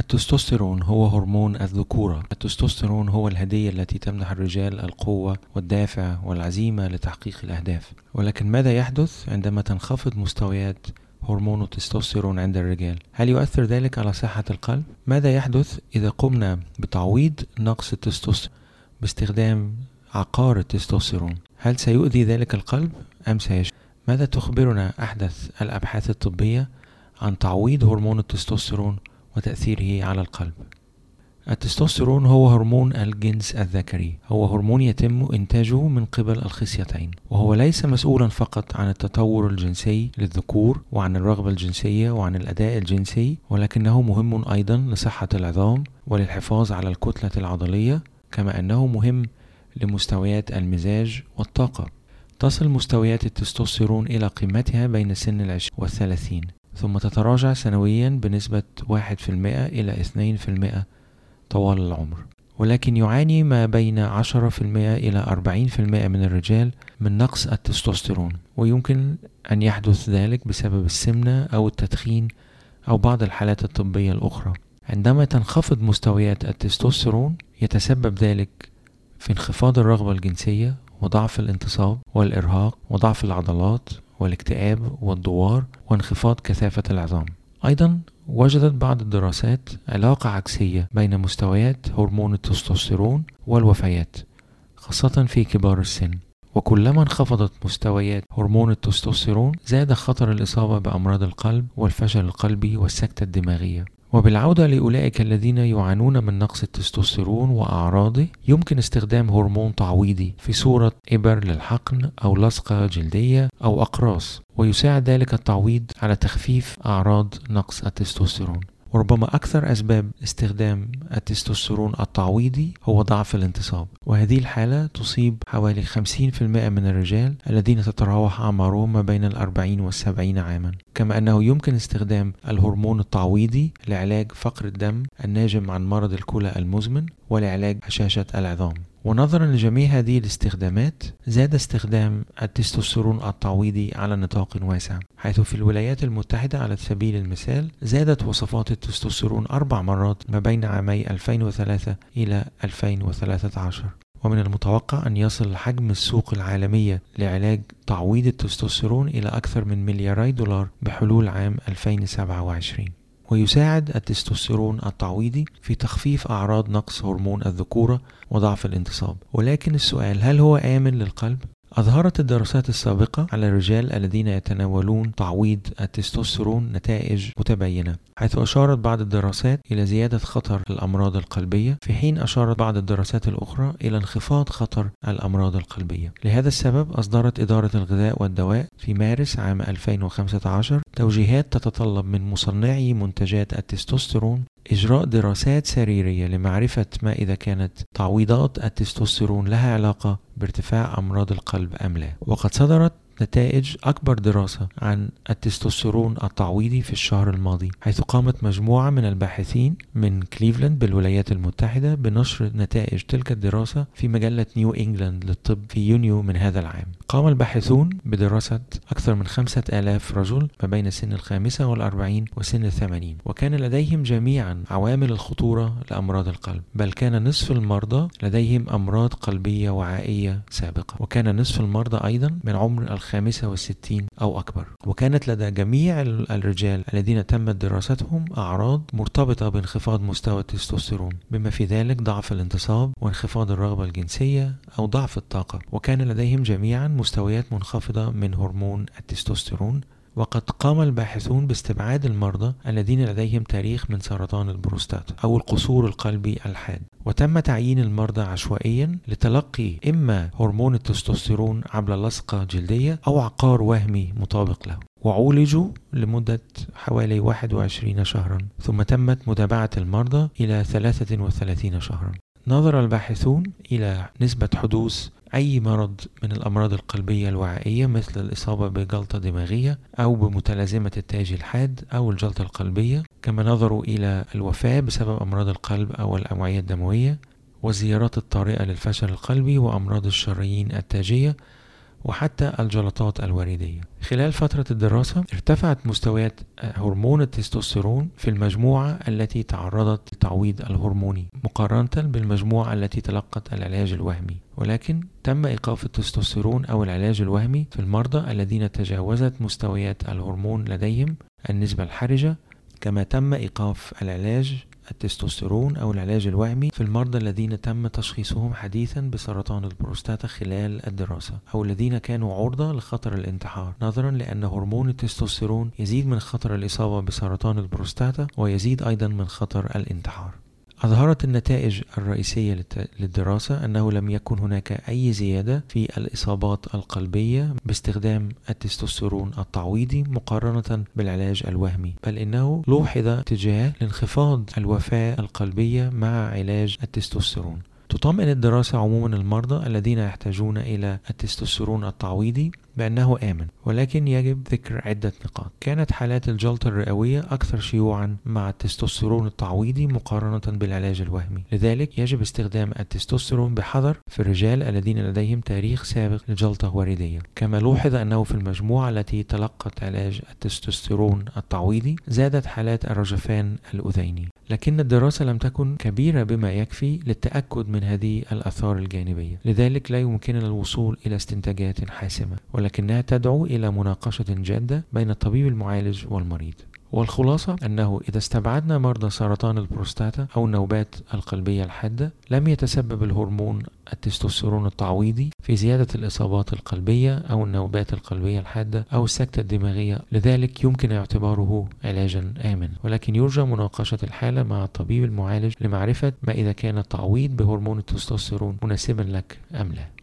التستوستيرون هو هرمون الذكورة التستوستيرون هو الهدية التي تمنح الرجال القوة والدافع والعزيمة لتحقيق الأهداف ولكن ماذا يحدث عندما تنخفض مستويات هرمون التستوستيرون عند الرجال هل يؤثر ذلك على صحة القلب؟ ماذا يحدث إذا قمنا بتعويض نقص التستوستيرون باستخدام عقار التستوستيرون هل سيؤذي ذلك القلب أم سيشفي؟ ماذا تخبرنا أحدث الأبحاث الطبية عن تعويض هرمون التستوستيرون وتأثيره على القلب. التستوستيرون هو هرمون الجنس الذكري. هو هرمون يتم إنتاجه من قبل الخصيتين وهو ليس مسؤولا فقط عن التطور الجنسي للذكور وعن الرغبة الجنسية وعن الأداء الجنسي ولكنه مهم أيضا لصحة العظام وللحفاظ على الكتلة العضلية كما أنه مهم لمستويات المزاج والطاقة. تصل مستويات التستوستيرون إلى قمتها بين سن العشرين والثلاثين. ثم تتراجع سنويا بنسبة 1% إلى 2% طوال العمر. ولكن يعاني ما بين 10% إلى 40% من الرجال من نقص التستوستيرون ويمكن أن يحدث ذلك بسبب السمنة أو التدخين أو بعض الحالات الطبية الأخرى. عندما تنخفض مستويات التستوستيرون يتسبب ذلك في انخفاض الرغبة الجنسية وضعف الانتصاب والإرهاق وضعف العضلات والاكتئاب والدوار وانخفاض كثافة العظام. أيضا وجدت بعض الدراسات علاقة عكسية بين مستويات هرمون التستوستيرون والوفيات خاصة في كبار السن. وكلما انخفضت مستويات هرمون التستوستيرون زاد خطر الإصابة بأمراض القلب والفشل القلبي والسكتة الدماغية. وبالعودة لأولئك الذين يعانون من نقص التستوستيرون وأعراضه يمكن استخدام هرمون تعويضي في صورة إبر للحقن أو لصقة جلدية أو أقراص ويساعد ذلك التعويض على تخفيف أعراض نقص التستوستيرون. وربما أكثر أسباب استخدام التستوستيرون التعويضي هو ضعف الانتصاب وهذه الحالة تصيب حوالي 50% من الرجال الذين تتراوح أعمارهم ما بين الأربعين والسبعين عاما. كما أنه يمكن استخدام الهرمون التعويضي لعلاج فقر الدم الناجم عن مرض الكلى المزمن ولعلاج هشاشة العظام. ونظرا لجميع هذه الاستخدامات زاد استخدام التستوستيرون التعويضي على نطاق واسع. حيث في الولايات المتحدة على سبيل المثال زادت وصفات التستوستيرون أربع مرات ما بين عامي 2003 إلى 2013 ومن المتوقع أن يصل حجم السوق العالمية لعلاج تعويض التستوستيرون إلى أكثر من ملياري دولار بحلول عام 2027 ويساعد التستوستيرون التعويضي في تخفيف أعراض نقص هرمون الذكورة وضعف الانتصاب ولكن السؤال هل هو آمن للقلب؟ أظهرت الدراسات السابقة على الرجال الذين يتناولون تعويض التستوستيرون نتائج متباينة حيث أشارت بعض الدراسات إلى زيادة خطر الأمراض القلبية في حين أشارت بعض الدراسات الأخرى إلى انخفاض خطر الأمراض القلبية. لهذا السبب أصدرت إدارة الغذاء والدواء في مارس عام 2015 توجيهات تتطلب من مصنعي منتجات التستوستيرون إجراء دراسات سريرية لمعرفة ما إذا كانت تعويضات التستوستيرون لها علاقة بارتفاع أمراض القلب أم لا. وقد صدرت نتائج أكبر دراسة عن التستوستيرون التعويضي في الشهر الماضي حيث قامت مجموعة من الباحثين من كليفلاند بالولايات المتحدة بنشر نتائج تلك الدراسة في مجلة نيو إنجلاند للطب في يونيو من هذا العام. قام الباحثون بدراسة أكثر من خمسة آلاف رجل ما بين سن الخامسة والأربعين وسن الثمانين وكان لديهم جميعا عوامل الخطورة لأمراض القلب بل كان نصف المرضى لديهم أمراض قلبية وعائية سابقة وكان نصف المرضى أيضا من عمر الخامسة والستين أو أكبر. وكانت لدى جميع الرجال الذين تمت دراستهم أعراض مرتبطة بانخفاض مستوى التستوستيرون بما في ذلك ضعف الانتصاب وانخفاض الرغبة الجنسية أو ضعف الطاقة. وكان لديهم جميعا مستويات منخفضة من هرمون التستوستيرون وقد قام الباحثون باستبعاد المرضى الذين لديهم تاريخ من سرطان البروستاتا أو القصور القلبي الحاد. وتم تعيين المرضى عشوائيا لتلقي إما هرمون التستوستيرون عبر لصقة جلدية أو عقار وهمي مطابق له. وعولجوا لمدة حوالي 21 شهرا ثم تمت متابعة المرضى إلى 33 شهرا. نظر الباحثون إلى نسبة حدوث أي مرض من الأمراض القلبية الوعائية مثل الإصابة بجلطة دماغية أو بمتلازمة التاج الحاد أو الجلطة القلبية كما نظروا إلى الوفاة بسبب أمراض القلب أو الأوعية الدموية والزيارات الطارئة للفشل القلبي وأمراض الشرايين التاجية وحتى الجلطات الوريدية خلال فترة الدراسة ارتفعت مستويات هرمون التستوستيرون في المجموعة التي تعرضت للتعويض الهرموني مقارنة بالمجموعة التي تلقت العلاج الوهمي. ولكن تم إيقاف التستوستيرون أو العلاج الوهمي في المرضى الذين تجاوزت مستويات الهرمون لديهم النسبة الحرجة كما تم إيقاف العلاج التستوستيرون أو العلاج الوهمي في المرضى الذين تم تشخيصهم حديثا بسرطان البروستاتا خلال الدراسة أو الذين كانوا عرضة لخطر الانتحار. نظرا لأن هرمون التستوستيرون يزيد من خطر الإصابة بسرطان البروستاتا ويزيد أيضا من خطر الانتحار. أظهرت النتائج الرئيسية للدراسة أنه لم يكن هناك أي زيادة في الإصابات القلبية باستخدام التستوستيرون التعويضي مقارنة بالعلاج الوهمي بل إنه لوحظ اتجاه لانخفاض الوفاة القلبية مع علاج التستوستيرون. تطمئن الدراسة عموما المرضى الذين يحتاجون إلى التستوستيرون التعويضي بأنه آمن ولكن يجب ذكر عدة نقاط. كانت حالات الجلطة الرئوية أكثر شيوعا مع التستوستيرون التعويضي مقارنة بالعلاج الوهمي. لذلك يجب استخدام التستوستيرون بحذر في الرجال الذين لديهم تاريخ سابق لجلطة وردية كما لوحظ أنه في المجموعة التي تلقت علاج التستوستيرون التعويضي زادت حالات الرجفان الأذيني. لكن الدراسة لم تكن كبيرة بما يكفي للتأكد من هذه الآثار الجانبية. لذلك لا يمكننا الوصول إلى استنتاجات حاسمة. ولكنها تدعو إلى مناقشة جادة بين الطبيب المعالج والمريض والخلاصة أنه إذا استبعدنا مرضى سرطان البروستاتا أو النوبات القلبية الحادة لم يتسبب الهرمون التستوستيرون التعويضي في زيادة الإصابات القلبية أو النوبات القلبية الحادة أو السكتة الدماغية. لذلك يمكن اعتباره علاجا آمن. ولكن يرجى مناقشة الحالة مع الطبيب المعالج لمعرفة ما إذا كان التعويض بهرمون التستوستيرون مناسبا لك أم لا.